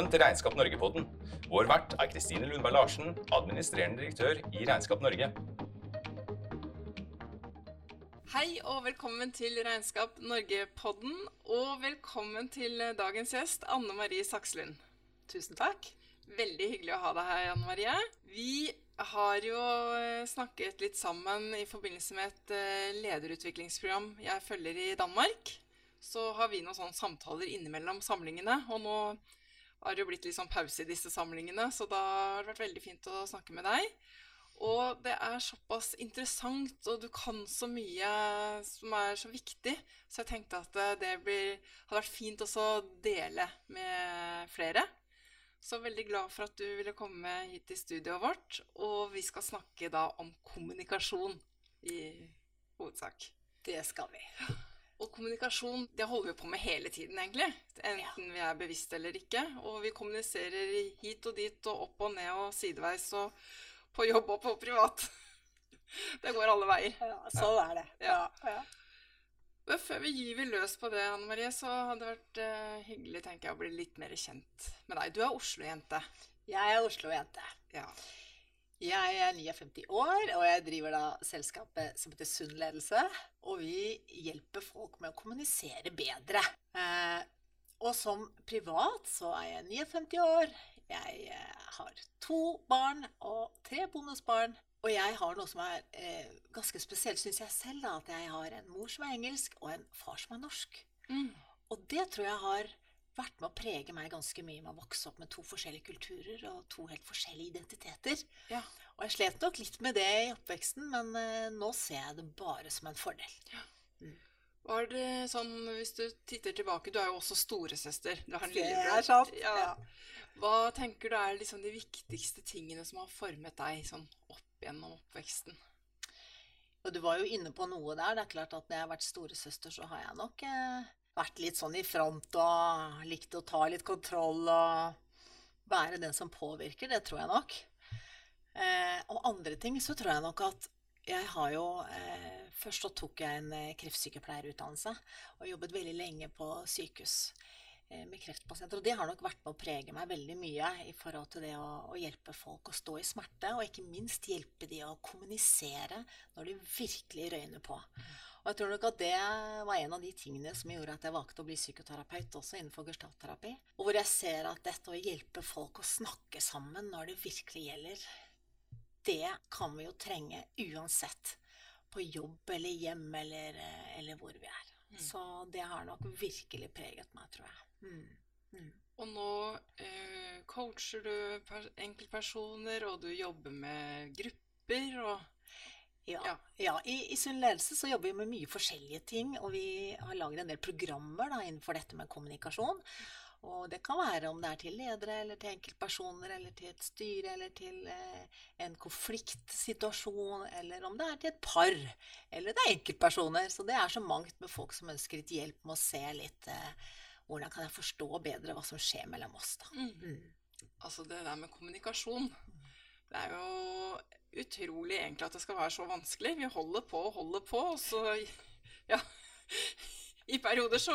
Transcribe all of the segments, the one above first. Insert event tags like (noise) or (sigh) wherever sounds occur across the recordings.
Velkommen til Regnskap Norge-podden. Vår vert er Kristine Lundberg Larsen, administrerende direktør i Regnskap Norge. Hei og velkommen til Regnskap Norge-podden. Og velkommen til dagens gjest, Anne Marie Sakslund. Tusen takk. Veldig hyggelig å ha deg her, Anne Marie. Vi har jo eh, snakket litt sammen i forbindelse med et eh, lederutviklingsprogram jeg følger i Danmark. Så har vi noen sånne samtaler innimellom samlingene. Og nå har det jo blitt litt sånn pause i disse samlingene, så da har det vært veldig fint å snakke med deg. Og det er såpass interessant, og du kan så mye som er så viktig, så jeg tenkte at det blir, hadde vært fint også å dele med flere. Så veldig glad for at du ville komme hit til studioet vårt. Og vi skal snakke da om kommunikasjon i hovedsak. Det skal vi. Og kommunikasjon det holder vi på med hele tiden, egentlig. Enten vi er bevisste eller ikke. Og vi kommuniserer hit og dit og opp og ned og sideveis og på jobb og på privat. (laughs) Det går alle veier. Ja, sånn er det. Ja. ja. Men før vi gyver løs på det, Anne Marie, så hadde det vært uh, hyggelig tenker jeg, å bli litt mer kjent med deg. Du er Oslo-jente. Jeg er Oslo-jente. Ja. Jeg er 59 år, og jeg driver da selskapet som heter Sunn ledelse. Og vi hjelper folk med å kommunisere bedre. Eh, og som privat så er jeg 59 år. Jeg eh, har to barn og tre bonusbarn. Og jeg har noe som er eh, ganske spesielt, syns jeg selv. da, At jeg har en mor som er engelsk, og en far som er norsk. Mm. Og det tror jeg har vært med å prege meg ganske mye med å vokse opp med to forskjellige kulturer og to helt forskjellige identiteter. Ja. Og jeg slet nok litt med det i oppveksten, men uh, nå ser jeg det bare som en fordel. Ja. Mm. Var det sånn, Hvis du titter tilbake, du er jo også storesøster. Du har en lillebror. Ja. Hva tenker du er liksom de viktigste tingene som har formet deg sånn opp gjennom oppveksten? Og Du var jo inne på noe der. Det er klart at Når jeg har vært storesøster, så har jeg nok eh, vært litt sånn i front og likt å ta litt kontroll og være den som påvirker. Det tror jeg nok. Eh, og andre ting så tror jeg nok at jeg har jo eh, Først så tok jeg en eh, kreftsykepleierutdannelse og jobbet veldig lenge på sykehus eh, med kreftpasienter. Og det har nok vært med å prege meg veldig mye i forhold til det å, å, hjelpe folk å stå i smerte, og ikke minst hjelpe de å kommunisere når de virkelig røyner på. Og jeg tror nok at det var en av de tingene som gjorde at jeg valgte å bli psykoterapeut også innenfor gestaltterapi. Og hvor jeg ser at dette å hjelpe folk å snakke sammen når det virkelig gjelder, det kan vi jo trenge uansett. På jobb eller hjem eller, eller hvor vi er. Mm. Så det har nok virkelig preget meg, tror jeg. Mm. Mm. Og nå eh, coacher du enkeltpersoner, og du jobber med grupper. og ja. ja. I, I Sunn ledelse så jobber vi med mye forskjellige ting, og vi har laget en del programmer da, innenfor dette med kommunikasjon. Og det kan være om det er til ledere, eller til enkeltpersoner, eller til et styre, eller til eh, en konfliktsituasjon, eller om det er til et par, eller det er enkeltpersoner. Så det er så mangt med folk som ønsker litt hjelp med å se litt eh, hvordan kan jeg forstå bedre hva som skjer mellom oss, da. Mm. Mm. Altså det der med kommunikasjon. Det er jo utrolig egentlig at det skal være så vanskelig. Vi holder på og holder på, og så Ja. I perioder så,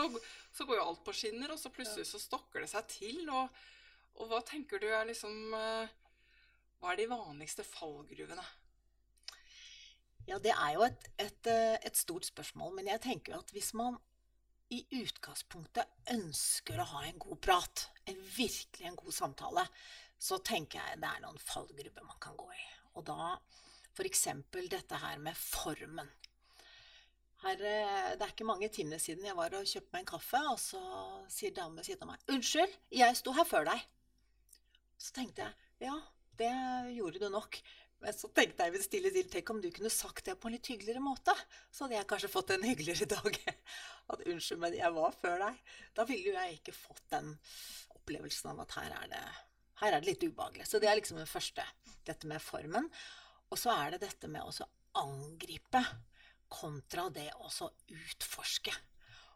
så går jo alt på skinner, og så plutselig så stokker det seg til. Og, og hva tenker du er liksom eh, Hva er de vanligste fallgruvene? Ja, det er jo et, et, eh, et stort spørsmål. Men jeg tenker at hvis man i utgangspunktet ønsker å ha en god prat, en virkelig en god samtale, så tenker jeg det er noen fallgrupper man kan gå i. Og da f.eks. dette her med formen. Her, eh, det er ikke mange timene siden jeg var og kjøpte meg en kaffe, og så sier damen ved siden av meg 'Unnskyld, jeg sto her før deg'. Så tenkte jeg ja, det gjorde du nok. Men så tenkte jeg stille til, tenk om du kunne sagt det på en litt hyggeligere måte. Så hadde jeg kanskje fått en hyggeligere dag. (laughs) At 'unnskyld, men jeg var før deg'. Da ville jo jeg ikke fått den opplevelsen av at her er det her er det litt ubehagelig. Så det er liksom det første. Dette med formen. Og så er det dette med å angripe kontra det å utforske.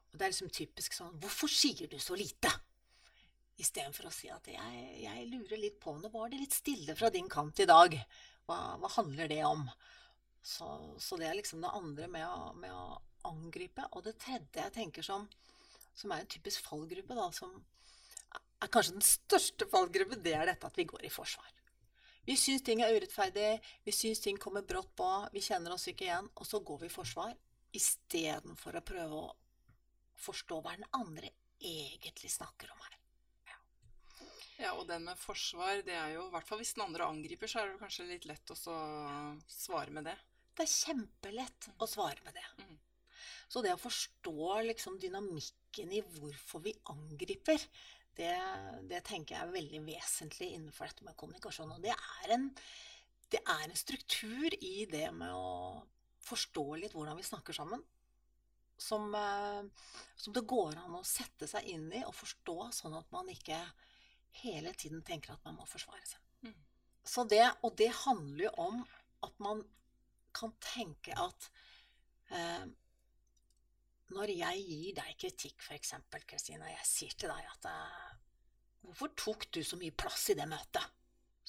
Og det er liksom typisk sånn Hvorfor sier du så lite? Istedenfor å si at jeg, jeg, lurer litt på Nå var det litt stille fra din kant i dag. Hva, hva handler det om? Så, så, det er liksom det andre med å, med å, angripe. Og det tredje jeg tenker som, som er en typisk fallgruppe, da, som er kanskje den største fallgruppen, det er dette at vi går i forsvar. Vi syns ting er urettferdig, vi syns ting kommer brått på, vi kjenner oss ikke igjen, og så går vi i forsvar istedenfor å prøve å forstå hva den andre egentlig snakker om her. Ja, og den med forsvar, det er jo i hvert fall hvis den andre angriper, så er det kanskje litt lett å så svare med det. Det er kjempelett å svare med det. Mm. Så det å forstå liksom dynamikken i hvorfor vi angriper, det, det tenker jeg er veldig vesentlig innenfor dette med kommunikasjon. Og det er, en, det er en struktur i det med å forstå litt hvordan vi snakker sammen. Som, eh, som det går an å sette seg inn i og forstå, sånn at man ikke hele tiden tenker at man må forsvare seg. Mm. Så det, og det handler jo om at man kan tenke at eh, når jeg gir deg kritikk, f.eks., Kristina, jeg sier til deg at eh, Hvorfor tok du så mye plass i det møtet?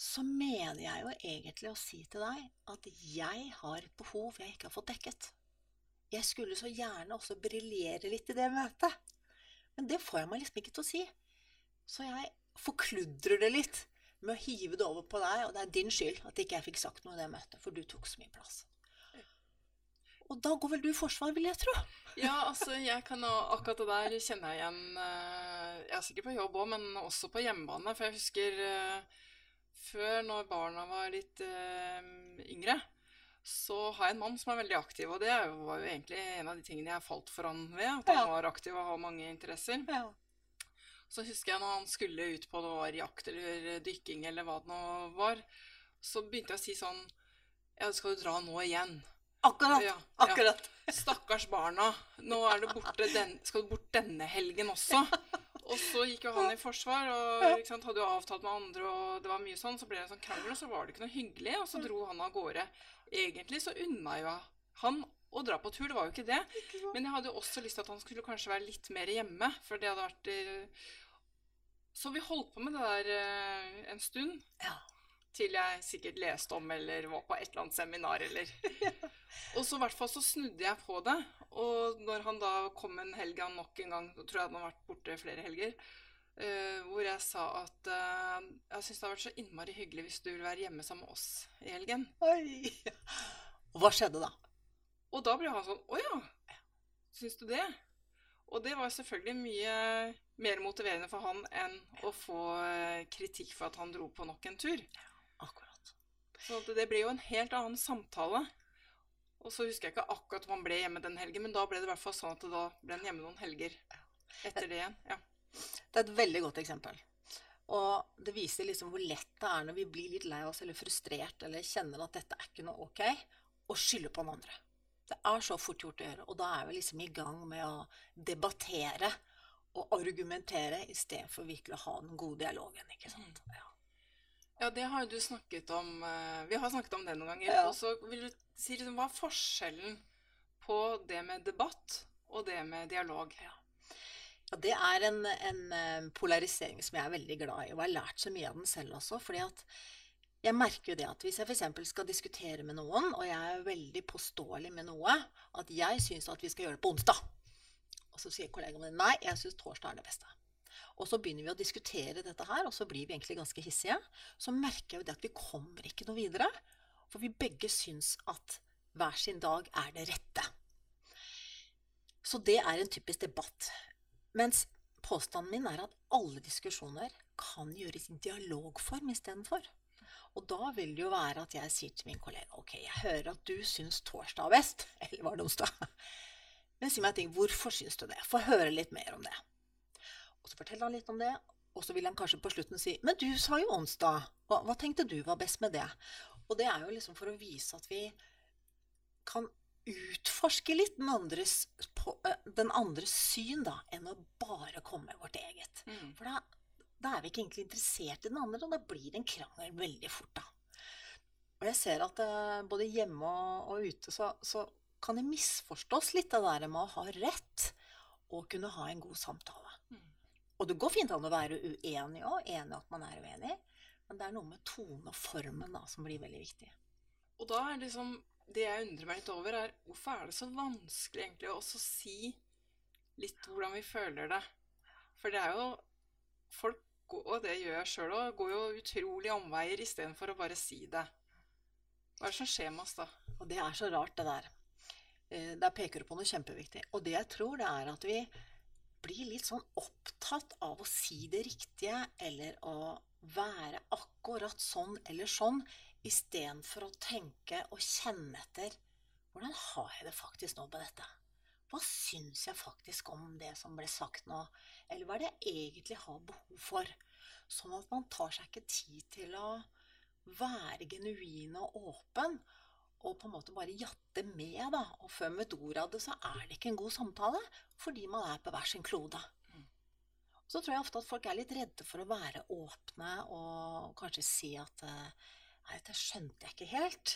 Så mener jeg jo egentlig å si til deg at jeg har et behov jeg ikke har fått dekket. Jeg skulle så gjerne også briljere litt i det møtet, men det får jeg meg liksom ikke til å si. Så jeg forkludrer det litt med å hive det over på deg, og det er din skyld at ikke jeg fikk sagt noe i det møtet, for du tok så mye plass. Og da går vel du i forsvar, vil jeg tro. Ja, altså, jeg kan akkurat det der kjenner jeg igjen eh, Jeg er sikkert på jobb òg, men også på hjemmebane. For jeg husker eh, før, når barna var litt eh, yngre, så har jeg en mann som er veldig aktiv. Og det var jo egentlig en av de tingene jeg falt for han ved. At han var aktiv og har mange interesser. Ja. Så husker jeg når han skulle ut på det var jakt eller dykking eller hva det nå var, så begynte jeg å si sånn Ja, skal du dra nå igjen? Akkurat. Ja, ja. akkurat. Stakkars barna. Nå er du borte den, skal du bort denne helgen også. Og så gikk jo han i forsvar og sant, hadde jo avtalt med andre, og det var mye sånn. Så ble det en sånn krangel, og så var det ikke noe hyggelig, og så dro han av gårde. Egentlig så unna jo han å dra på tur, det var jo ikke det. Men jeg hadde jo også lyst til at han skulle kanskje være litt mer hjemme, for det hadde vært eh, Så vi holdt på med det der eh, en stund. Ja. Til jeg sikkert leste om eller var på et eller annet seminar eller (laughs) Og så i hvert fall så snudde jeg på det. Og når han da kom en helg han nok en gang, da tror jeg han har vært borte flere helger, uh, hvor jeg sa at uh, jeg syns det har vært så innmari hyggelig hvis du vil være hjemme sammen med oss i helgen. Oi. Hva skjedde da? Og da ble han sånn Å ja, syns du det? Og det var selvfølgelig mye mer motiverende for han enn å få eh, kritikk for at han dro på nok en tur. Akkurat. Så at det ble jo en helt annen samtale. Og så husker jeg ikke akkurat om han ble hjemme den helgen, men da ble det i hvert fall sånn at da ble han hjemme noen helger etter det igjen. Ja. Det er et veldig godt eksempel. Og det viser liksom hvor lett det er når vi blir litt lei oss eller frustrert eller kjenner at dette er ikke noe ok, å skylde på den andre. Det er så fort gjort å gjøre, og da er vi liksom i gang med å debattere og argumentere istedenfor virkelig å ha den gode dialogen, ikke sant. Ja. Ja, det har du snakket om eh, Vi har snakket om det noen ganger. Ja. Og så vil du si liksom, hva er forskjellen på det med debatt og det med dialog? Ja, det er en, en eh, polarisering som jeg er veldig glad i, og jeg har lært så mye av den selv også. fordi at jeg merker jo det at hvis jeg f.eks. skal diskutere med noen, og jeg er veldig påståelig med noe, at jeg syns at vi skal gjøre det på onsdag. Og så sier kollegaen min nei, jeg syns torsdag er det beste. Og så begynner vi å diskutere dette her, og så blir vi egentlig ganske hissige. Så merker jeg jo det at vi kommer ikke noe videre, for vi begge syns at hver sin dag er det rette. Så det er en typisk debatt. Mens påstanden min er at alle diskusjoner kan gjøres i dialogform istedenfor. Og da vil det jo være at jeg sier til min kollega ok, jeg hører at du syns torsdag er best, (laughs) eller var det onsdag? Men si meg en ting, hvorfor syns du det? Få høre litt mer om det. Og så forteller han litt om det, og så vil han kanskje på slutten si men du sa jo onsdag, hva, hva tenkte du var best med det? Og det er jo liksom for å vise at vi kan utforske litt den andres, på, eh, den andres syn, da, enn å bare komme med vårt eget. Mm. For da, da er vi ikke egentlig interessert i den andre, og da blir det en krangel veldig fort, da. Og jeg ser at uh, både hjemme og, og ute så, så kan det misforstås litt det der med å ha rett og kunne ha en god samtale. Og det går fint an å være uenig òg, enig at man er uenig, men det er noe med tone og formen da som blir veldig viktig. Og da er det liksom Det jeg undrer meg litt over, er hvorfor er det så vanskelig egentlig å si litt hvordan vi føler det? For det er jo folk, og det gjør jeg sjøl òg, går jo utrolig omveier istedenfor å bare si det. Hva er det som skjer med oss da? Og det er så rart, det der. Eh, Der peker du på noe kjempeviktig. Og det jeg tror, det er at vi blir litt sånn opptatt av å si det riktige, eller å være akkurat sånn eller sånn, istedenfor å tenke og kjenne etter hvordan har jeg det faktisk nå med dette? Hva syns jeg faktisk om det som ble sagt nå? Eller hva er det jeg egentlig har behov for? Sånn at man tar seg ikke tid til å være genuin og åpen, og på en måte bare jatte med, da. Og før med ordet ord av det, så er det ikke en god samtale, fordi man er på hver sin klode. Så tror jeg ofte at folk er litt redde for å være åpne og kanskje si at eh, Nei, dette skjønte jeg ikke helt.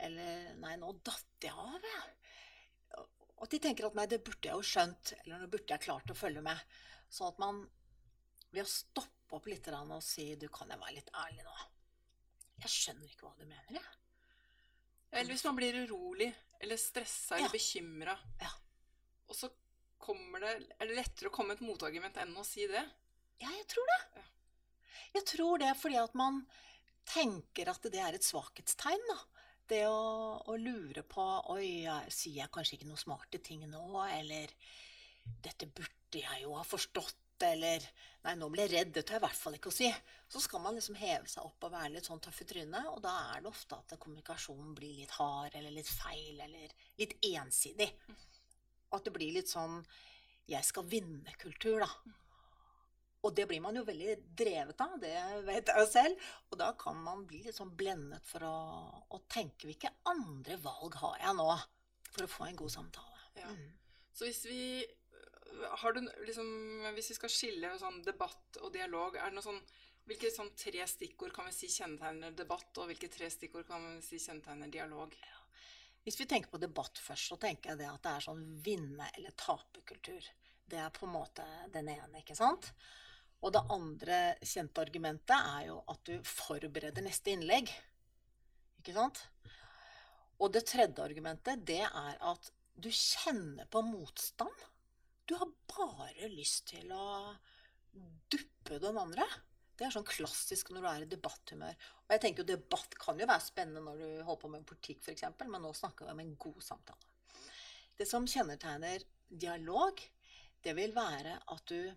Eller Nei, nå datt jeg av, jeg. Og at de tenker at nei, det burde jeg jo skjønt, eller nå burde jeg klart å følge med. Sånn at man ved å stoppe opp litt og si du, kan jeg være litt ærlig nå? Jeg skjønner ikke hva du mener, jeg. Eller hvis man blir urolig eller stressa eller Ja. bekymra, Ja. og så kommer det Er det lettere å komme med et motargument enn å si det? Ja, jeg tror det. Ja. Jeg tror det fordi at man tenker at det er et svakhetstegn, da. Det å, å lure på Oi, jeg, sier jeg kanskje ikke noen smarte ting nå? Eller Dette burde jeg jo ha forstått. Eller Nei, nå ble jeg redd. Det tør jeg i hvert fall ikke å si. Så skal man liksom heve seg opp og være litt sånn tøff i trynet, og da er det ofte at kommunikasjonen blir litt hard eller litt feil eller litt ensidig. Og at det blir litt sånn jeg skal vinne-kultur, da. Og det blir man jo veldig drevet av, det vet jeg jo selv. Og da kan man bli litt sånn blendet for å, å tenke hvilke andre valg har jeg nå for å få en god samtale. Ja. Mm. Så hvis vi har du liksom, Hvis vi skal skille sånn debatt og dialog, er det noe sånn Hvilke sånn tre stikkord kan vi si kjennetegner debatt, og hvilke tre stikkord kan vi si kjennetegner dialog? Hvis vi tenker på debatt først, så tenker jeg det at det er sånn vinne- eller tapekultur. Det er på en måte den ene, ikke sant? Og det andre kjente argumentet er jo at du forbereder neste innlegg. Ikke sant? Og det tredje argumentet, det er at du kjenner på motstand. Du har bare lyst til å duppe den andre. Det er sånn klassisk når du er i debatthumør. Og jeg tenker jo debatt kan jo være spennende når du holder på med politikk f.eks., men nå snakker vi om en god samtale. Det som kjennetegner dialog, det vil være at du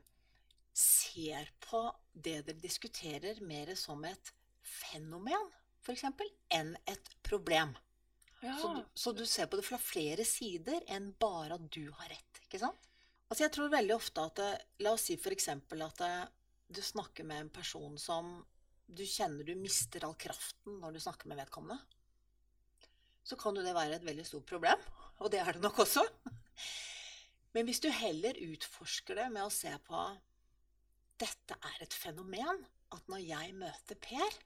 ser på det dere diskuterer mer som et fenomen, f.eks., enn et problem. Ja. Så, du, så du ser på det fra flere sider enn bare at du har rett. ikke sant? Altså Jeg tror veldig ofte at det, La oss si f.eks. at det, du snakker med en person som du kjenner du mister all kraften når du snakker med vedkommende. Så kan jo det være et veldig stort problem, og det er det nok også. Men hvis du heller utforsker det med å se på dette er et fenomen, at når jeg møter Per,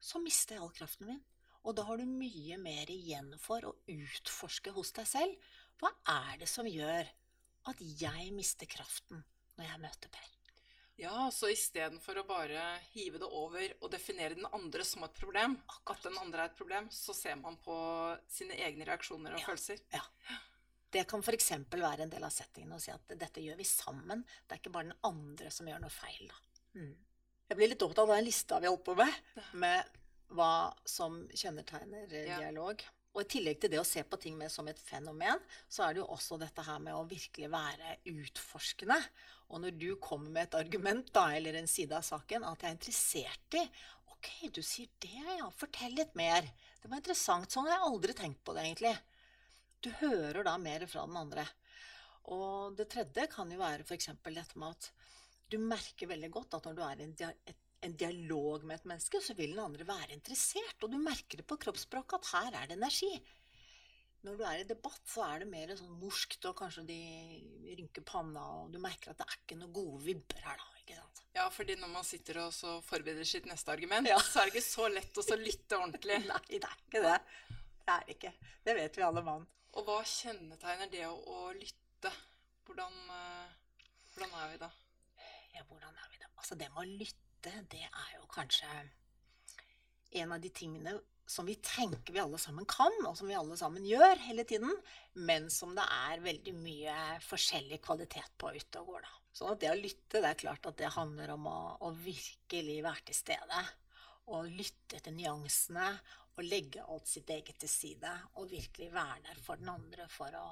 så mister jeg all kraften min. Og da har du mye mer igjen for å utforske hos deg selv. Hva er det som gjør at jeg mister kraften når jeg møter Per? Ja, så istedenfor å bare hive det over og definere den andre som et problem, at den andre er et problem, så ser man på sine egne reaksjoner og Ja. følelser. Det kan f.eks. være en del av settingen å si at dette gjør vi sammen. Det er ikke bare den andre som gjør noe feil. Mm. Jeg blir litt opptatt av den lista vi holdt på med, med hva som kjennetegner dialog. Ja. Og i tillegg til det å se på ting mer som et fenomen, så er det jo også dette her med å virkelig være utforskende. Og når du kommer med et argument da, eller en side av saken, at jeg er interessert i Ok, du sier det, ja. Fortell litt mer. Det var interessant. Sånn har jeg aldri tenkt på det, egentlig. Du hører da mer fra den andre. Og det tredje kan jo være f.eks. dette med at du merker veldig godt at når du er i et, en dialog med et menneske, så vil den andre være interessert. Og du merker det på kroppsspråket at her er det energi. Når du er i debatt, så er det mer sånn morskt, og kanskje de rynker panna, og du merker at det er ikke noen gode vibber her, da. ikke sant? Ja, fordi når man sitter og så forbereder sitt neste argument, Ja. så er det ikke så lett å så lytte ordentlig. (laughs) Nei, det er ikke det. Det er ikke. Det vet vi alle mann. Og hva kjennetegner det å, å lytte? Hvordan, eh, hvordan er vi da? Ja, hvordan er vi da? Altså, det med å lytte, det er jo kanskje en av de tingene som vi tenker vi alle sammen kan, og som vi alle sammen gjør hele tiden, men som det er veldig mye forskjellig kvalitet på ute og går, da. Sånn at det å lytte, det er klart at det handler om å, å virkelig være til stede. Og lytte til nyansene, og legge alt sitt eget til side. Og virkelig være der for den andre for å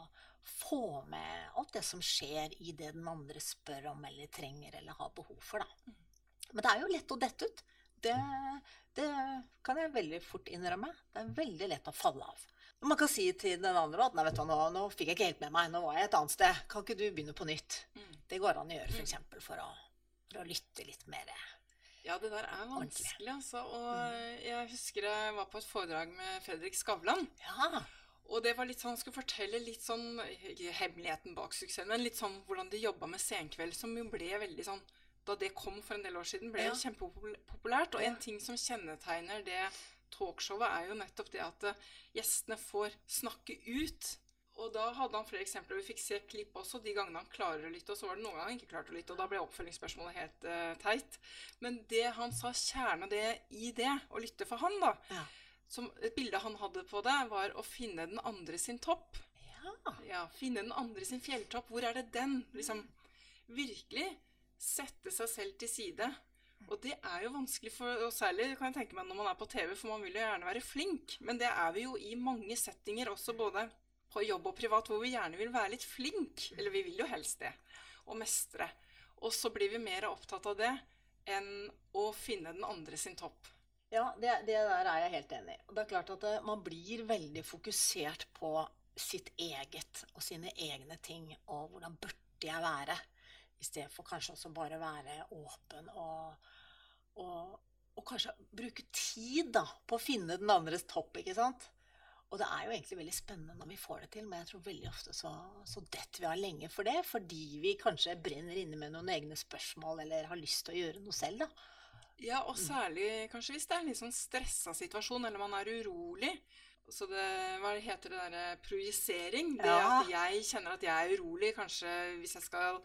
få med alt det som skjer i det den andre spør om eller trenger eller har behov for, da. Men det er jo lett å dette ut. Det, det kan jeg veldig fort innrømme. Det er veldig lett å falle av. Man kan si til den andre at nei, vet du, nå, nå fikk jeg ikke helt med meg, nå var jeg et annet sted. Kan ikke du begynne på nytt? Mm. Det går an å gjøre f.eks. For, for, å, for å lytte litt mer. Ja, det der er vanskelig, altså. Og jeg husker jeg var på et foredrag med Fredrik Skavlan. Ja. Og det var litt sånn, Han skulle fortelle litt sånn ikke hemmeligheten bak suksessen, men litt sånn hvordan de jobba med Senkveld, som jo ble veldig sånn Da det kom for en del år siden, ble Ja. jo kjempepopulært. Og en ting som kjennetegner det talkshowet, er jo nettopp det at eh, gjestene får snakke ut. Og da hadde han flere eksempler. Vi fikk se klipp også de gangene han klarer å lytte, og så var det noen ganger han ikke klarte å lytte, og da ble oppfølgingsspørsmålet helt uh, teit. Men det han sa, kjerna det i det, å lytte for han, da, Ja. som et bilde han hadde på det, var å finne den andre sin topp. ja. Ja, finne den andre sin fjelltopp. Hvor er det den? Liksom virkelig sette seg selv til side. Og det er jo vanskelig, for, og særlig kan jeg tenke meg når man er på TV, for man vil jo gjerne være flink. Men det er vi jo i mange settinger, også både på jobb og privat, hvor vi gjerne vil være litt flink. Eller vi vil jo helst det. Og mestre. Og så blir vi mer opptatt av det enn å finne den andre sin topp. Ja, det, det der er jeg helt enig i. Det er klart at eh, man blir veldig fokusert på sitt eget og sine egne ting, og hvordan burde jeg være, i stedet for kanskje også bare være åpen og, og, og kanskje bruke tid da, på å finne den andres topp, ikke sant? Og det er jo egentlig veldig spennende når vi får det til, men jeg tror veldig ofte så, så detter vi av lenge for det, fordi vi kanskje brenner inne med noen egne spørsmål eller har lyst til å gjøre noe selv, da. Ja, og særlig kanskje hvis det er en litt sånn stressa situasjon, eller man er urolig. Så det, hva heter det derre projisering? Det Ja. at jeg kjenner at jeg er urolig, kanskje hvis jeg skal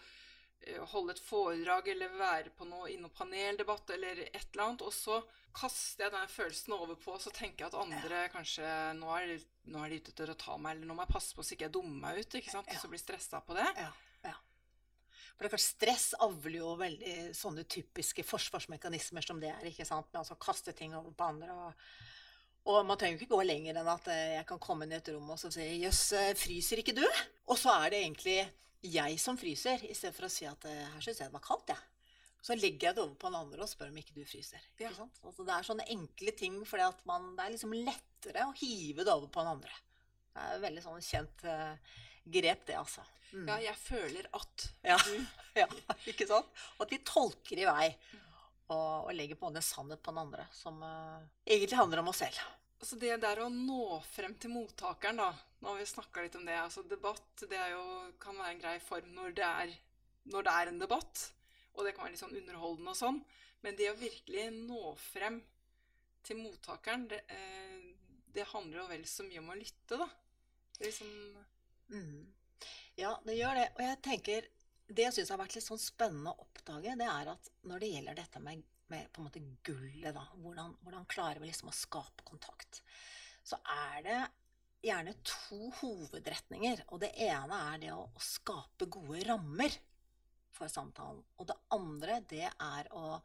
holde et foredrag eller være på noe, i noe paneldebatt eller et eller annet, og så kaster jeg den følelsen over på, og så tenker jeg at andre kanskje nå er, nå er de ute etter å ta meg, eller nå må jeg passe på så ikke jeg dummer meg ut, ikke sant? Og så blir stressa på det. Ja, ja. For det er klart, stress avler jo veldig sånne typiske forsvarsmekanismer som det er, ikke sant? Med altså kaste ting over på andre. Og, og man trenger ikke gå lenger enn at eh, jeg kan komme inn i et rom og så si 'jøss, eh, fryser ikke du?' Og så er det egentlig jeg som fryser, i stedet for å si at eh, 'her syns jeg det var kaldt', jeg. Så legger jeg det over på den andre og spør om ikke du fryser. Ja. Ikke sant? Altså, det er sånne enkle ting, for det er liksom lettere å hive det over på den andre. Det er et veldig sånn kjent uh, grep, det, altså. Mm. Ja, jeg føler at Ja. (laughs) Ja, ikke sant? Og at vi tolker i vei og, og legger på en sannhet på den andre, som uh, egentlig handler om oss selv. Altså det der å nå frem til mottakeren, da. Nå har vi snakka litt om det. altså Debatt det er jo, kan være en grei form når det, er, når det er en debatt. Og det kan være litt sånn underholdende og sånn. Men det å virkelig nå frem til mottakeren, det, eh, det handler jo vel så mye om å lytte, da. Liksom Mm. Ja, det gjør det. Og jeg tenker Det jeg syns har vært litt sånn spennende å oppdage, det er at når det gjelder dette med, med på en måte gullet, da, hvordan, hvordan klarer vi liksom å skape kontakt, så er det gjerne to hovedretninger. Og det ene er det å, å skape gode rammer for samtalen. Og det andre, det er å,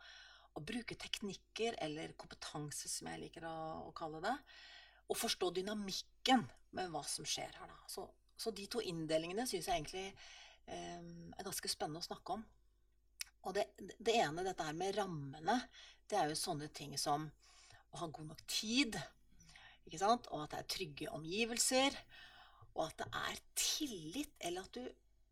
å bruke teknikker, eller kompetanse, som jeg liker å, å kalle det, og forstå dynamikken med hva som skjer her, da. Så, så de to inndelingene syns jeg egentlig er ganske spennende å snakke om. Og det, det ene, dette her med rammene, det er jo sånne ting som å ha god nok tid, ikke sant? og at det er trygge omgivelser, og at det er tillit, eller at du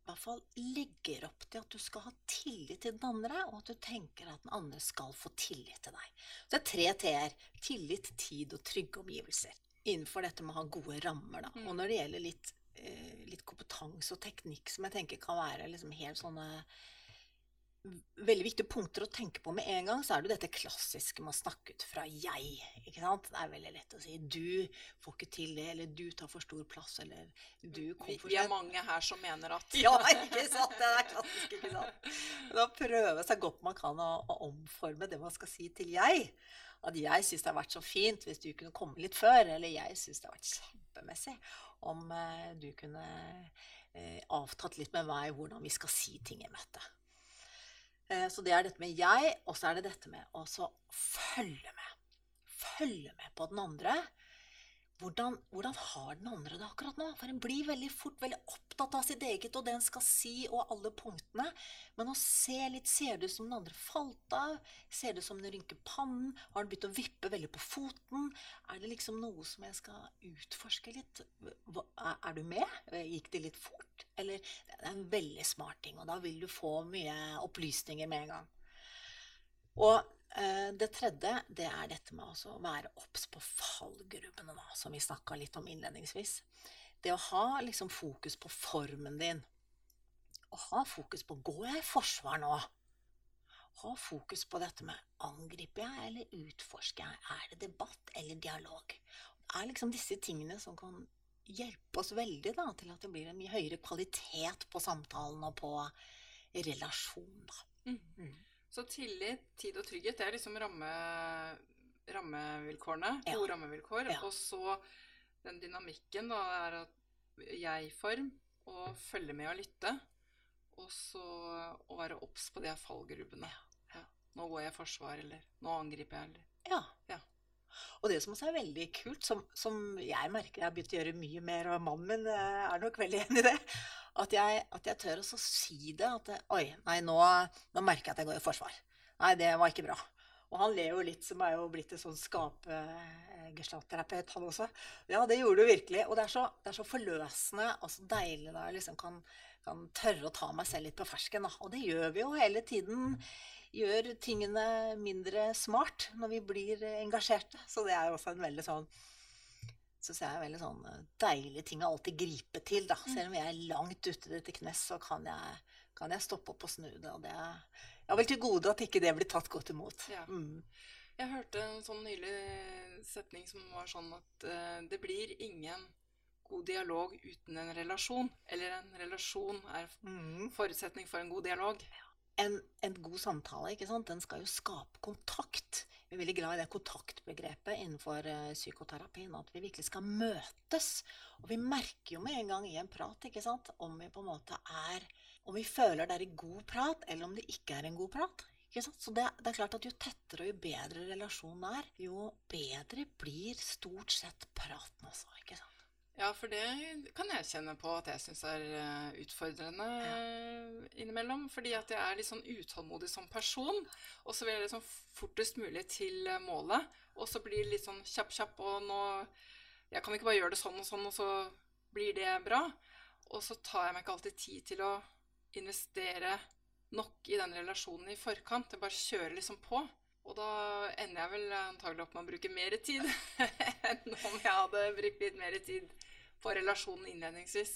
i hvert fall legger opp til at du skal ha tillit til den andre, og at du tenker at den andre skal få tillit til deg. Så det er tre t-er. Tillit, tid og trygge omgivelser. Innenfor dette med å ha gode rammer. Da. Mm. Og når det gjelder litt, litt kompetanse og teknikk som jeg tenker kan være liksom helt sånne veldig viktige punkter å tenke på med en gang, så er det dette klassiske med å snakke ut fra jeg. ikke sant? Det er veldig lett å si 'du får ikke til det', eller 'du tar for stor plass', eller 'du kom Vi, sent'. vi er mange her som mener at (laughs) Ja, ikke sant? Det er klassisk, ikke sant? Da prøve så godt man kan å, å omforme det man skal si til jeg. At jeg syns det har vært så fint hvis du kunne komme litt før, eller jeg syns det har vært kjempemessig om eh, du kunne eh, avtatt litt med meg hvordan vi skal si ting i møtet. Eh, så det er dette med jeg, og så er det dette med å følge med. Følge med på den andre. Hvordan, hvordan har den andre det akkurat nå? For en blir veldig fort veldig opptatt av sitt eget og det en skal si, og alle punktene. Men å se litt Ser det ut som den andre falt av? Ser det ut som den rynker pannen? Har den begynt å vippe veldig på foten? Er det liksom noe som jeg skal utforske litt? Hva, er, du med? Gikk det litt fort? Eller Det er en veldig smart ting, og da vil du få mye opplysninger med en gang. Og det tredje, det er dette med å være obs på fallgrubbene, da, som vi snakka litt om innledningsvis. Det å ha liksom fokus på formen din. Å ha fokus på går jeg i forsvar nå? Ha fokus på dette med angriper jeg eller utforsker jeg? Er det debatt eller dialog? Det er liksom disse tingene som kan hjelpe oss veldig da, til at det blir en mye høyere kvalitet på samtalen og på relasjon. Da. Mm. Så tillit, tid og trygghet, det er liksom ramme, rammevilkårene. Ja. Gode rammevilkår. Ja. Og så den dynamikken, da, er at jeg-form og følge med og lytte. Og så å være obs på de fallgrubbene. Ja. Nå går jeg i forsvar, eller nå angriper jeg, eller Ja. Ja. Og det som også er veldig kult, som, som jeg merker jeg har begynt å gjøre mye mer, og mannen min eh, er nok veldig enig i det, at jeg, at jeg tør å si det. At oi, nei, nå, nå merker jeg at jeg går i forsvar. Nei, det var ikke bra. Og han ler jo litt, som er jo blitt en sånn skape-gestaltterapeut, han også. Ja, det gjorde du virkelig. Og det er så, det er så forløsende og så deilig da jeg liksom kan, kan tørre å ta meg selv litt på fersken. Da. Og det gjør vi jo hele tiden gjør tingene mindre smart når vi blir engasjerte. Så det er jo også en veldig sånn synes jeg er veldig sånn deilige deilig ting å alltid gripe til. da. Selv om jeg er langt ute til knes, så kan jeg, kan jeg stoppe opp og snu det. Og det er jeg har vel til gode at ikke det blir tatt godt imot. Ja. Mm. Jeg hørte en sånn nylig setning som var sånn at uh, det blir ingen god dialog uten en relasjon. Eller en relasjon er Mm. forutsetning for en god dialog. En, en god samtale ikke sant? den skal jo skape kontakt. Vi er veldig glad i det kontaktbegrepet innenfor eh, psykoterapien. At vi virkelig skal møtes. Og vi merker jo med en gang i en prat ikke sant? om vi på en måte er Om vi føler det er en god prat, eller om det ikke er en god prat. Ikke sant? Så det, det er klart at jo tettere og jo bedre relasjonen er, jo bedre blir stort sett praten også. ikke sant? Ja, for det kan jeg kjenne på at jeg syns er eh, utfordrende ja. innimellom. Fordi at jeg er litt sånn utålmodig som person. Og så vil jeg liksom fortest mulig til eh, målet. Og så blir det litt sånn kjapp, kjapp, og nå Jeg kan ikke bare gjøre det sånn og sånn, og så blir det bra. Og så tar jeg meg ikke alltid tid til å investere nok i den relasjonen i forkant. Jeg bare kjører liksom på. Og da ender jeg vel antagelig opp med å bruke mer tid (laughs) enn om jeg hadde brukt litt mer tid på relasjonen innledningsvis.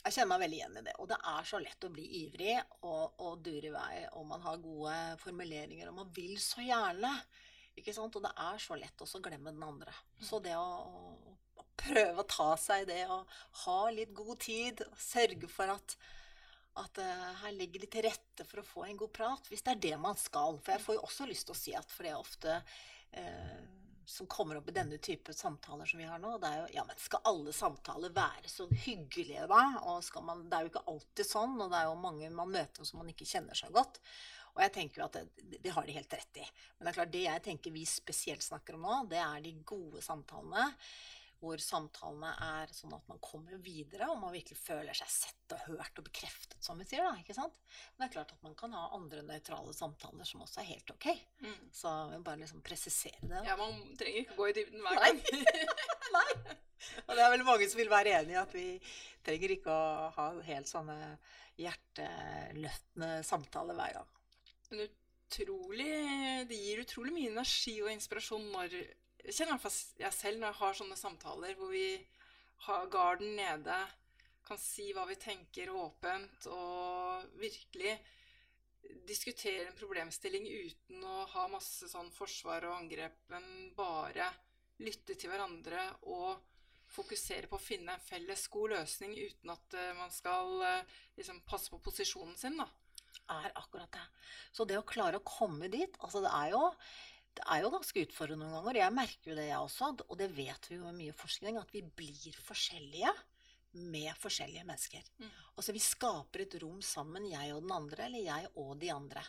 Jeg kjenner meg veldig igjen i det. Og det er så lett å bli ivrig og, og dure i vei, og man har gode formuleringer, og man vil så gjerne. Ikke sant? Og det er så lett også å glemme den andre. Så det å, å, å prøve å ta seg i det, og ha litt god tid, og sørge for at at uh, her ligger det til rette for å få en god prat, hvis det er det man skal. For jeg får jo også lyst til å si at for det er ofte uh, som kommer opp i denne type samtaler som vi har nå, det er jo Ja, men skal alle samtaler være så hyggelige, da? Og man Det er jo ikke alltid sånn, og det er jo mange man møter som man ikke kjenner så godt. Og jeg tenker jo at det, det har de helt rett i. Men det er klart, det jeg tenker vi spesielt snakker om nå, det er de gode samtalene hvor samtalene er sånn at man kommer videre, og man virkelig føler seg sett og hørt og bekreftet, som vi sier. da, ikke sant? Men det er klart at man kan ha andre nøytrale samtaler som også er helt ok. Mm. Så jeg vil bare liksom presisere det. Ja, man trenger ikke gå i dybden hver Nei. gang. (laughs) Nei! Og det er vel mange som vil være enig i at vi trenger ikke å ha helt sånne hjerteløftende samtaler hver gang. Men utrolig Det gir utrolig mye energi og inspirasjon når Jeg kjenner i hvert fall jeg selv når jeg har sånne samtaler hvor vi har garden nede, kan si hva vi tenker åpent, og virkelig diskutere en problemstilling uten å ha masse sånn forsvar og angrep, men bare lytte til hverandre og fokusere på å finne en felles god løsning uten at uh, man skal uh, liksom passe på posisjonen sin, da. Er akkurat det. Så det å klare å komme dit Altså, det er jo det er jo ganske utfordrende noen ganger. Jeg merker jo det, jeg også. Og det vet vi jo med mye forskning, at vi blir forskjellige med forskjellige mennesker. Mm. Altså vi skaper et rom sammen, jeg og den andre, eller jeg og de andre.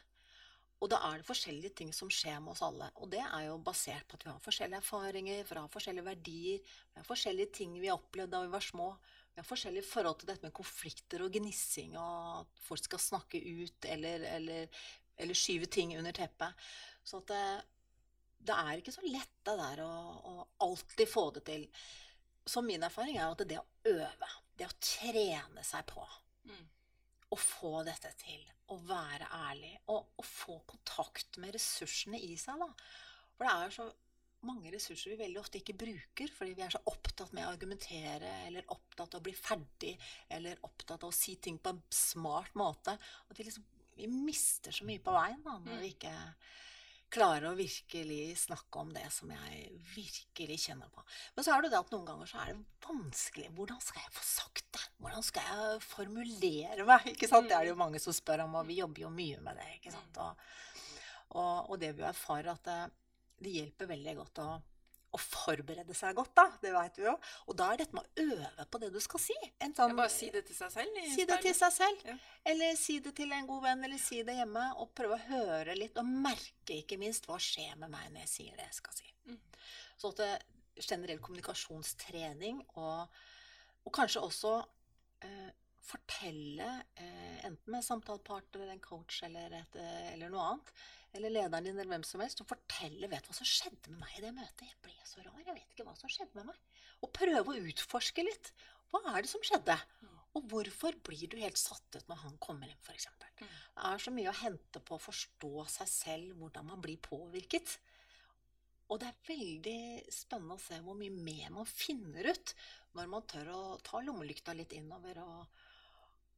Og da er det forskjellige ting som skjer med oss alle. Og det er jo basert på at vi har forskjellige erfaringer, vi har forskjellige verdier, vi har forskjellige ting vi har opplevd da vi var små. Vi har forskjellige forhold til dette med konflikter og gnissing, og at folk skal snakke ut eller, eller, eller skyve ting under teppet. Så at det, er ikke så lett det der å, å alltid få det til. Så min erfaring er at det å øve, det å trene seg på Mm. å få dette til, å være ærlig, og å få kontakt med ressursene i seg, da. For det er så mange ressurser vi veldig ofte ikke bruker fordi vi er så opptatt med å argumentere, eller opptatt av å bli ferdig, eller opptatt av å si ting på en smart måte. At vi liksom vi mister så mye på veien da, når Mm. vi ikke klarer å virkelig snakke om det som jeg virkelig kjenner på. Men så er det det at noen ganger så er det vanskelig. Hvordan skal jeg få sagt det? Hvordan skal jeg formulere meg? Ikke sant? Det er det jo mange som spør om, og vi jobber jo mye med det. ikke sant? Og, og, og det vi erfarer, at det, det hjelper veldig godt å, å forberede seg godt, da. Det veit vi jo. Og da er dette med å øve på det du skal si. Sånn, bare si det til seg selv. Si det til seg selv. Ja. Eller si det til en god venn, eller si det hjemme. Og prøve å høre litt, og merke ikke minst hva skjer med meg når jeg sier det jeg skal si. Mm. Så at det, generell kommunikasjonstrening, og, og kanskje også eh, fortelle, eh, enten med samtalepartner, en coach eller, et, eh, eller noe annet, eller lederen din, eller hvem som helst, og fortelle vet hva som skjedde med meg i det møtet. Jeg ble så rar, jeg vet ikke hva som skjedde med meg. Og prøve å utforske litt. Hva er det som skjedde? Og hvorfor blir du helt satt ut når han kommer inn, f.eks.? Mm. Det er så mye å hente på å forstå seg selv, hvordan man blir påvirket. Og det er veldig spennende å se hvor mye mer man finner ut når man tør å ta lommelykta litt innover. Og,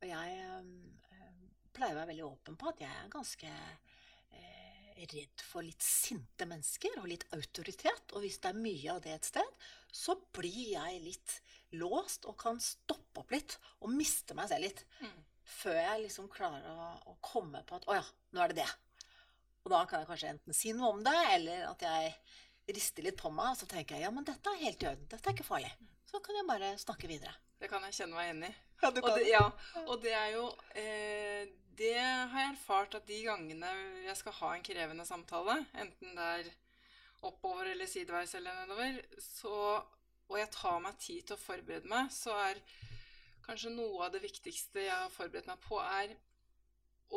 og jeg øh, pleier å være veldig åpen på at jeg er ganske eh, redd for litt sinte mennesker og litt autoritet. Og hvis det er mye av det et sted, så blir jeg litt låst og kan stoppe opp litt og miste meg selv litt. Mm. Før jeg liksom klarer å, å komme på at å ja, nå er det det. Og da kan jeg kanskje enten si noe om det, eller at jeg rister litt på meg, og så tenker jeg ja, men dette er helt i orden. Dette er ikke farlig. Så kan jeg bare snakke videre. Det kan jeg kjenne meg igjen i. Ja, du Og det, ja, og det er jo eh, Det har jeg erfart at de gangene jeg skal ha en krevende samtale, enten det er oppover eller sideveis eller nedover, så, og jeg tar meg tid til å forberede meg, så er kanskje noe av det viktigste jeg har forberedt meg på, er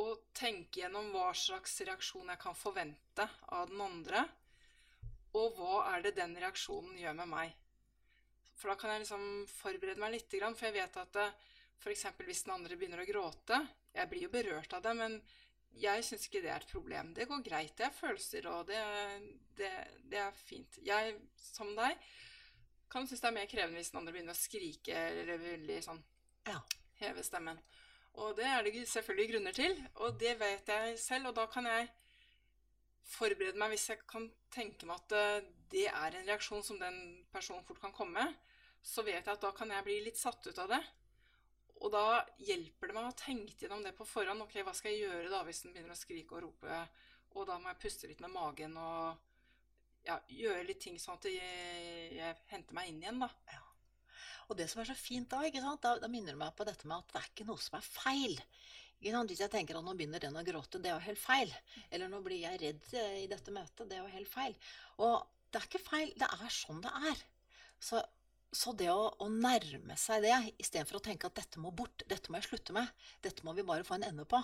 å tenke gjennom hva slags reaksjon jeg kan forvente av den andre, og hva er det den reaksjonen gjør med meg. For da kan jeg liksom forberede meg litt, for jeg vet at f.eks. hvis den andre begynner å gråte Jeg blir jo berørt av det, men jeg syns ikke det er et problem. Det går greit. Det er følelser, og det, det, det er fint. Jeg, som deg, kan synes det er mer krevende hvis den andre begynner å skrike eller veldig sånn Ja. heve stemmen. Og det er det selvfølgelig grunner til, og det vet jeg selv, og da kan jeg forberede meg hvis jeg kan tenke meg at eh, det er en reaksjon som den personen fort kan komme, så vet jeg at da kan jeg bli litt satt ut av det. Og da hjelper det meg å tenke gjennom det på forhånd. Ok, hva skal jeg gjøre da hvis den begynner å skrike og rope? Og da må jeg puste litt med magen og ja, gjøre litt ting sånn at jeg, jeg henter meg inn igjen, da. Og det som er så fint da? Da, da minner det meg på dette med at det er ikke noe som er feil. Hvis jeg tenker at nå begynner den å gråte, det er jo helt feil. Eller nå blir jeg redd eh, i dette møtet, det er jo helt feil. Og det er ikke feil, det er sånn det er. Så, så det å, å nærme seg det, istedenfor å tenke at dette må bort, dette må jeg slutte med, dette må vi bare få en ende på,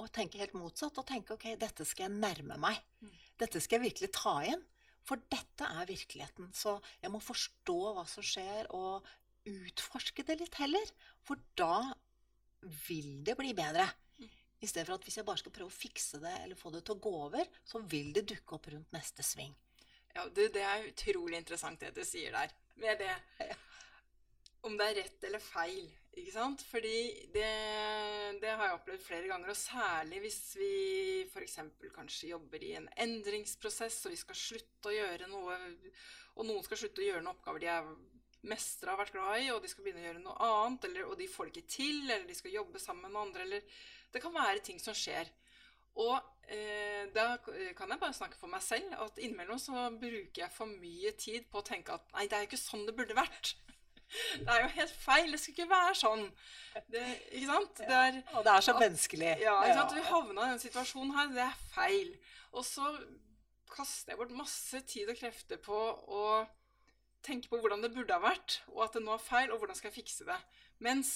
og tenke helt motsatt, og tenke ok, dette skal jeg nærme meg. Mm. Dette skal jeg virkelig ta inn. For dette er virkeligheten. Så jeg må forstå hva som skjer, og utforske det litt heller. For da vil det bli bedre. Mm. I stedet for at hvis jeg bare skal prøve å fikse det eller få det til å gå over, så vil det dukke opp rundt neste sving. Ja, du, det er utrolig interessant det du sier der. Med det Om det er rett eller feil. Ikke sant? Fordi det, det har jeg opplevd flere ganger, og særlig hvis vi f.eks. kanskje jobber i en endringsprosess, og vi skal slutte å gjøre noe Og noen skal slutte å gjøre noen oppgaver de er mestere har vært glad i, og de skal begynne å gjøre noe annet, eller, og de får det ikke til, eller de skal jobbe sammen med andre, eller Det kan være ting som skjer. Og da kan jeg bare snakke for meg selv at innimellom så bruker jeg for mye tid på å tenke at nei, det er jo ikke sånn det burde vært. (laughs) Det er jo helt feil. Det skulle ikke være sånn. Det, ikke sant? Det er, og det er så menneskelig. Ja, ikke sant? Vi havna i denne situasjonen her. Det er feil. Og så kaster jeg bort masse tid og krefter på å tenke på hvordan det burde ha vært, og at det nå er feil, og hvordan skal jeg fikse det. Mens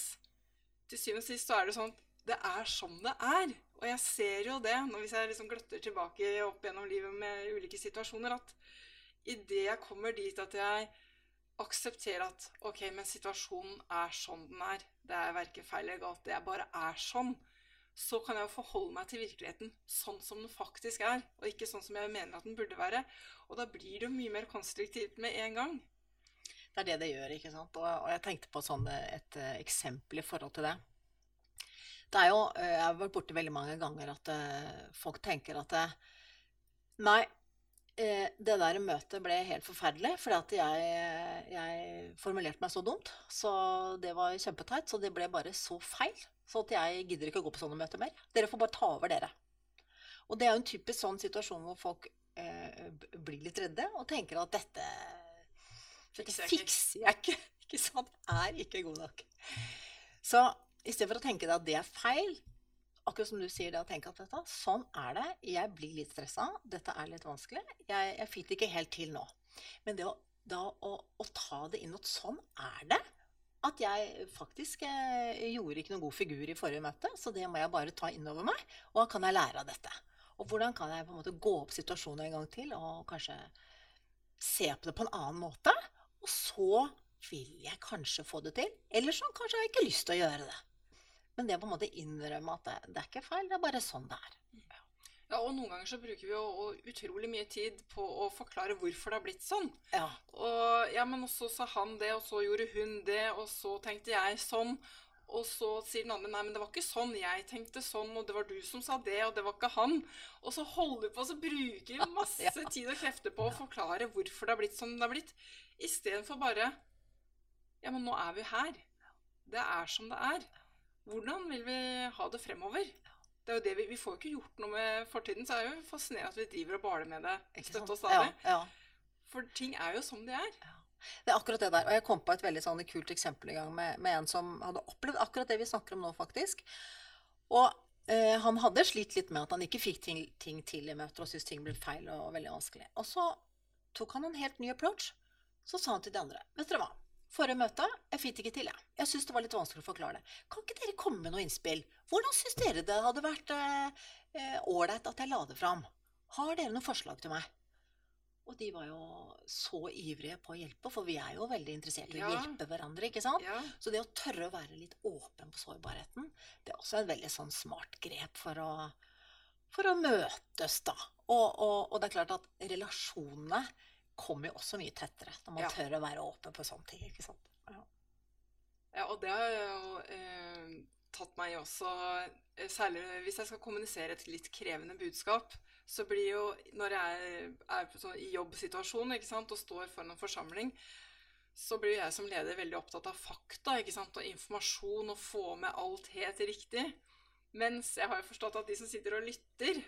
til syvende og sist så er det sånn at det er som det er. Og jeg ser jo det hvis jeg liksom gløtter tilbake opp gjennom livet med ulike situasjoner, at idet jeg kommer dit at jeg aksepterer at ok, men situasjonen er sånn den er, det er verken feil eller galt, det bare er sånn, så kan jeg jo forholde meg til virkeligheten sånn som den faktisk er, og ikke sånn som jeg mener at den burde være. Og da blir det jo mye mer konstruktivt med en gang. Det er det det gjør, ikke sant. Og, jeg tenkte på sånn et uh, eksempel i forhold til det. Det er jo, uh, Jeg har vært borti veldig mange ganger at uh, folk tenker at Nei, Eh, det der møtet ble helt forferdelig, fordi at jeg, jeg, formulerte meg så dumt. Så det var kjempeteit. Så det ble bare så feil. Så at jeg gidder ikke å gå på sånne møter mer. Dere får bare ta over, dere. Og det er jo en typisk sånn situasjon hvor folk eh, blir litt redde og tenker at dette, dette fikser jeg ikke. (laughs) Ikke sant? Er ikke god nok. Så i stedet for å tenke deg at det er feil, akkurat som du sier det, å tenke at dette, sånn er det. Jeg blir litt stressa. Dette er litt vanskelig. Jeg, jeg fikk det ikke helt til nå. Men det å, da, å, å ta det inn at sånn er det. At jeg faktisk eh, gjorde ikke noen god figur i forrige møte, så det må jeg bare ta inn over meg. Og hva kan jeg lære av dette? Og hvordan kan jeg på en måte gå opp situasjonen en gang til og kanskje se på det på en annen måte? Og så vil jeg kanskje få det til. Eller så kanskje har jeg ikke lyst til å gjøre det. Men det å på en måte innrømme at det, det, er ikke feil, det er bare sånn det er. Ja, og noen ganger så bruker vi jo utrolig mye tid på å forklare hvorfor det har blitt sånn. Ja. Og ja, men så sa han det, og så gjorde hun det, og så tenkte jeg sånn. Og så sier den andre nei, men det var ikke sånn. Jeg tenkte sånn, og det var du som sa det, og det var ikke han. Og så holder vi på, og så bruker vi (laughs) masse ja. tid og krefter på å forklare hvorfor det har blitt sånn det har blitt, istedenfor bare Ja, men nå er vi her. Det er som det er. Hvordan vil vi ha det fremover? Det er jo det vi, vi får jo ikke gjort noe med fortiden, så er det jo fascinerende at vi driver og baler med det støtt og stadig. Ja, ja. For ting er jo som de er. Det er akkurat det der. Og jeg kom på et veldig sånn kult eksempel i gang med, med, en som hadde opplevd akkurat det vi snakker om nå, faktisk. Og eh, han hadde slitt litt med at han ikke fikk ting, ting til i møter og syntes ting ble feil og veldig vanskelig. Og så tok han en helt ny approach. Så sa han til de andre Vet dere hva? Forrige møte jeg fikk det ikke til, jeg. Jeg syns det var litt vanskelig å forklare det. Kan ikke dere komme med noe innspill? Hvordan syns dere det hadde vært ålreit eh, at jeg la det fram? Har dere noen forslag til meg? Og de var jo så ivrige på å hjelpe, for vi er jo veldig interessert i ja. å hjelpe hverandre. ikke sant? Ja. Så det å tørre å være litt åpen på sårbarheten, det er også et veldig sånn smart grep for å, for å møtes, da. Og, og, og det er klart at relasjonene kommer jo også mye tettere når man ja. tør å være åpen på sånne ting. ikke sant? Ja, ja og det har jo eh, tatt meg også eh, Særlig hvis jeg skal kommunisere et litt krevende budskap, så blir jo Når jeg er sånn, i jobbsituasjon ikke sant, og står foran en forsamling, så blir jeg som leder veldig opptatt av fakta ikke sant, og informasjon og få med alt helt riktig. Mens jeg har jo forstått at de som sitter og lytter,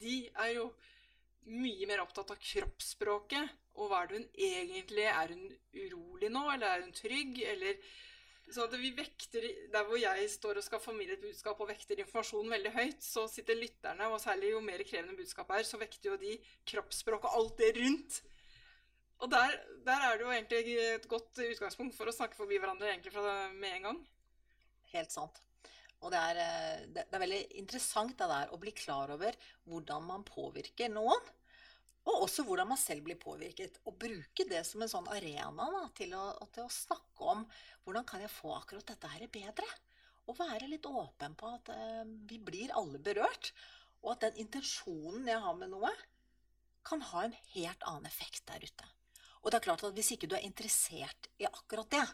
de er jo mye mer opptatt av kroppsspråket. Og hva er det hun egentlig Er hun urolig nå, eller er hun trygg, eller Så at vi vekter Der hvor jeg står og skal formidle et budskap og vekter informasjonen veldig høyt, så sitter lytterne, og særlig jo mer krevende budskapet er, så vekter jo de kroppsspråk og alt det rundt. Og der, der, er det jo egentlig et godt utgangspunkt for å snakke forbi hverandre egentlig med en gang. Helt sant. Og det er, eh, det er, veldig interessant det der å bli klar over hvordan man påvirker noen. Og også hvordan man selv blir påvirket. Og bruke det som en sånn arena da, til, å, til, å, snakke om hvordan kan jeg få akkurat dette her bedre. Og være litt åpen på at eh, vi blir alle berørt. Og at den intensjonen jeg har med noe, kan ha en helt annen effekt der ute. Og det er klart at hvis ikke du er interessert i akkurat det,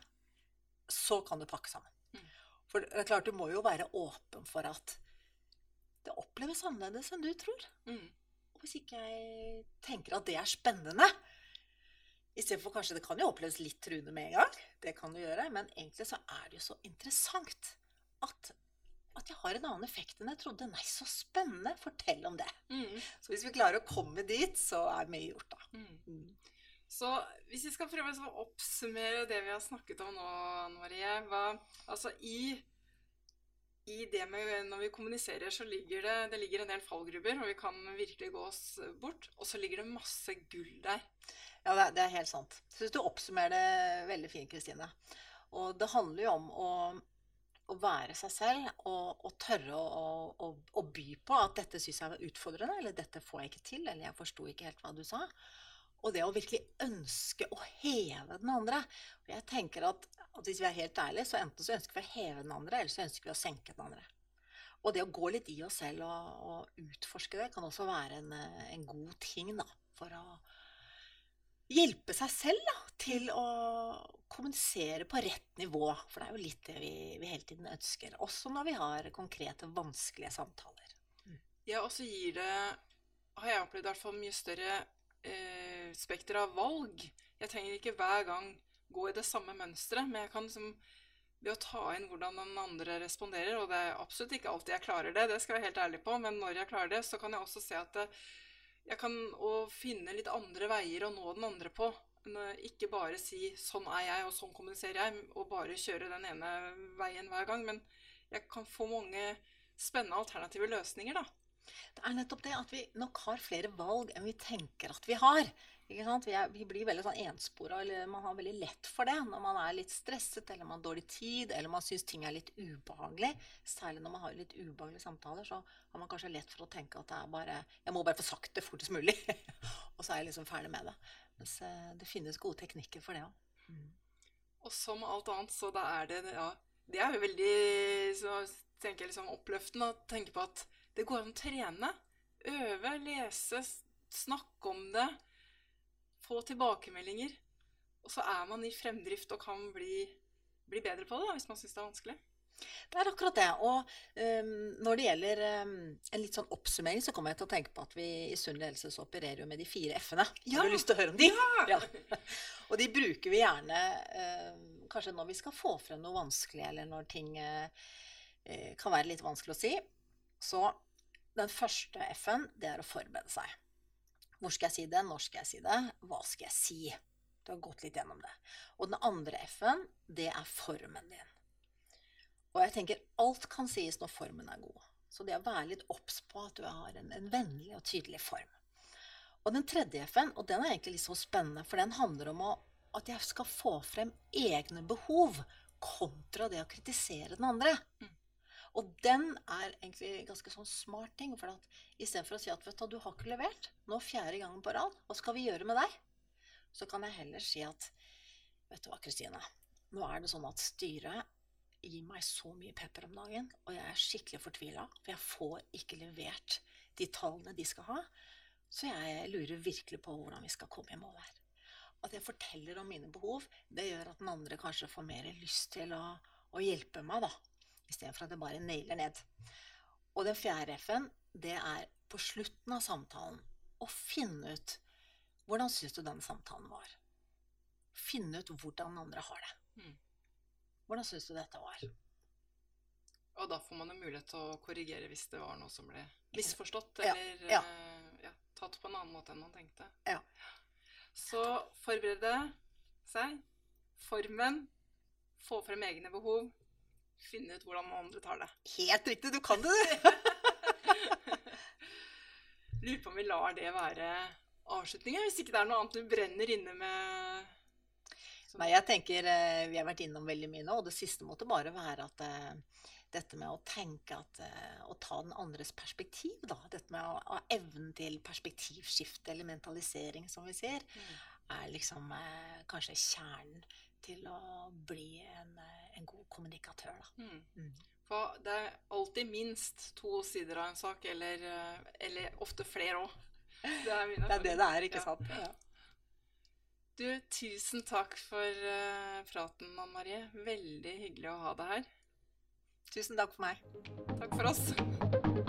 så kan du pakke sammen. Mm. For det er klart, du må jo være åpen for at det oppleves annerledes enn du tror. Mm. Hvis ikke jeg tenker at det er spennende Istedenfor kanskje det kan jo oppleves litt truende med en gang, det kan du gjøre, men egentlig så er det jo så interessant at, at jeg har en annen effekt enn jeg trodde. Nei, så spennende! Fortell om det. Mm. Så hvis vi klarer å komme dit, så er mye gjort, da. Mm. Mm. Så hvis vi skal prøve å oppsummere det vi har snakket om nå, Anne Marie hva, Altså i, i det med når vi kommuniserer, så ligger det, det ligger en del fallgruber, og vi kan virkelig gå oss bort. Og så ligger det masse gull der. Ja, det er, det er helt sant. Jeg syns du oppsummerer det veldig fint, Kristine. Og det handler jo om å, å være seg selv og, og tørre å, å, å by på at dette syns jeg var utfordrende, eller dette får jeg ikke til, eller jeg forsto ikke helt hva du sa. Og det å virkelig ønske å heve den andre. Og jeg tenker at, at hvis vi er helt ærlige, så enten så ønsker vi å heve den andre, eller så ønsker vi å senke den andre. Og det å gå litt i oss selv og, og utforske det, kan også være en, en god ting da, for å hjelpe seg selv da, til å kommunisere på rett nivå. For det er jo litt det vi, vi hele tiden ønsker, også når vi har konkrete, vanskelige samtaler. Ja, og så gir det, har jeg opplevd i hvert fall, mye større eh, spekter av valg. Jeg trenger ikke hver gang gå i det samme mønsteret, men jeg kan liksom ved å ta inn hvordan den andre responderer, og det er absolutt ikke alltid jeg klarer det, det skal jeg være helt ærlig på, men når jeg klarer det, så kan jeg også se at jeg kan finne litt andre veier å nå den andre på. Ikke bare si 'sånn er jeg, og sånn kommuniserer jeg', og bare kjøre den ene veien hver gang. Men jeg kan få mange spennende alternative løsninger, da. Det er nettopp det at vi nok har flere valg enn vi tenker at vi har. Ikke sant? Vi, er, vi blir veldig sånn enspora, eller man har veldig lett for det når man er litt stresset, eller man har dårlig tid, eller man syns ting er litt ubehagelig. Særlig når man har litt ubehagelige samtaler, så har man kanskje lett for å tenke at det er bare Jeg må bare få sagt det fortest mulig, (laughs) og så er jeg liksom ferdig med det. Mens eh, det finnes gode teknikker for det òg. Og som alt annet, så da er det Ja, det er jo veldig så tenker jeg liksom oppløftende å tenke på at det går an å trene. Øve, lese, snakke om det. Få tilbakemeldinger. Og så er man i fremdrift og kan bli, bli bedre på det da, hvis man syns det er vanskelig. Det er akkurat det. Og um, når det gjelder um, en litt sånn oppsummering, så kommer jeg til å tenke på at vi i Sunn ledelse så opererer jo med de fire f-ene. Ja. Har du lyst til å høre om de? Ja! (laughs) Og de bruker vi gjerne um, kanskje når vi skal få frem noe vanskelig, eller når ting uh, kan være litt vanskelig å si. Så den første f-en, det er å forberede seg. Hvor skal jeg si det? Når skal jeg si det? Hva skal jeg si? Du har gått litt gjennom det. Og den andre f-en, det er formen din. Og jeg tenker alt kan sies når formen er god. Så det å være litt obs på at du har en, en vennlig og tydelig form. Og den tredje f-en, og den er egentlig litt så spennende, for den handler om å, at jeg skal få frem egne behov kontra det å kritisere den andre. Mm. Og den er egentlig en ganske sånn smart ting. For at istedenfor å si at du, du har ikke levert, nå fjerde gangen på rad, hva skal vi gjøre med deg? Så kan jeg heller si at vet du hva, Kristine, nå er det sånn at styret gir meg så mye pepper om dagen, og jeg er skikkelig fortvila, for jeg får ikke levert de tallene de skal ha. Så jeg lurer virkelig på hvordan vi skal komme i mål her. At jeg forteller om mine behov, det gjør at den andre kanskje får mer lyst til å, å hjelpe meg, da istedenfor at jeg bare nailer ned. Og den fjerde F-en, det er på slutten av samtalen å finne ut hvordan syns du den samtalen var. Finne ut hvordan andre har det. Mm. Hvordan syns du dette var? Og da får man jo mulighet til å korrigere hvis det var noe som ble misforstått, eller ja. ja. ja, tatt på en annen måte enn man tenkte. Ja. Så forberede seg. Formen. Få frem egne behov. Finne ut hvordan andre tar det. Helt riktig, du kan det, du! (laughs) Lurer på om vi lar det være avslutningen, hvis ikke det er noe annet du brenner inne med. som- Nei, jeg tenker eh, Vi har vært innom veldig mye nå, og det siste måtte bare være at eh, dette med å tenke at eh, Å ta den andres perspektiv, da. Dette med å ha evnen til perspektivskifte eller mentalisering, som vi sier, Mm. er liksom kanskje kjernen til å bli en, en god kommunikatør, da. Mm. Mm. For det er alltid minst to sider av en sak, eller, eh, eller ofte flere òg. Det er (laughs) Det er det det er, ikke Ja. sant? Ja. Du, tusen takk for uh, praten, Anne Marie. Veldig hyggelig å ha deg her. Tusen takk for meg. Takk for oss.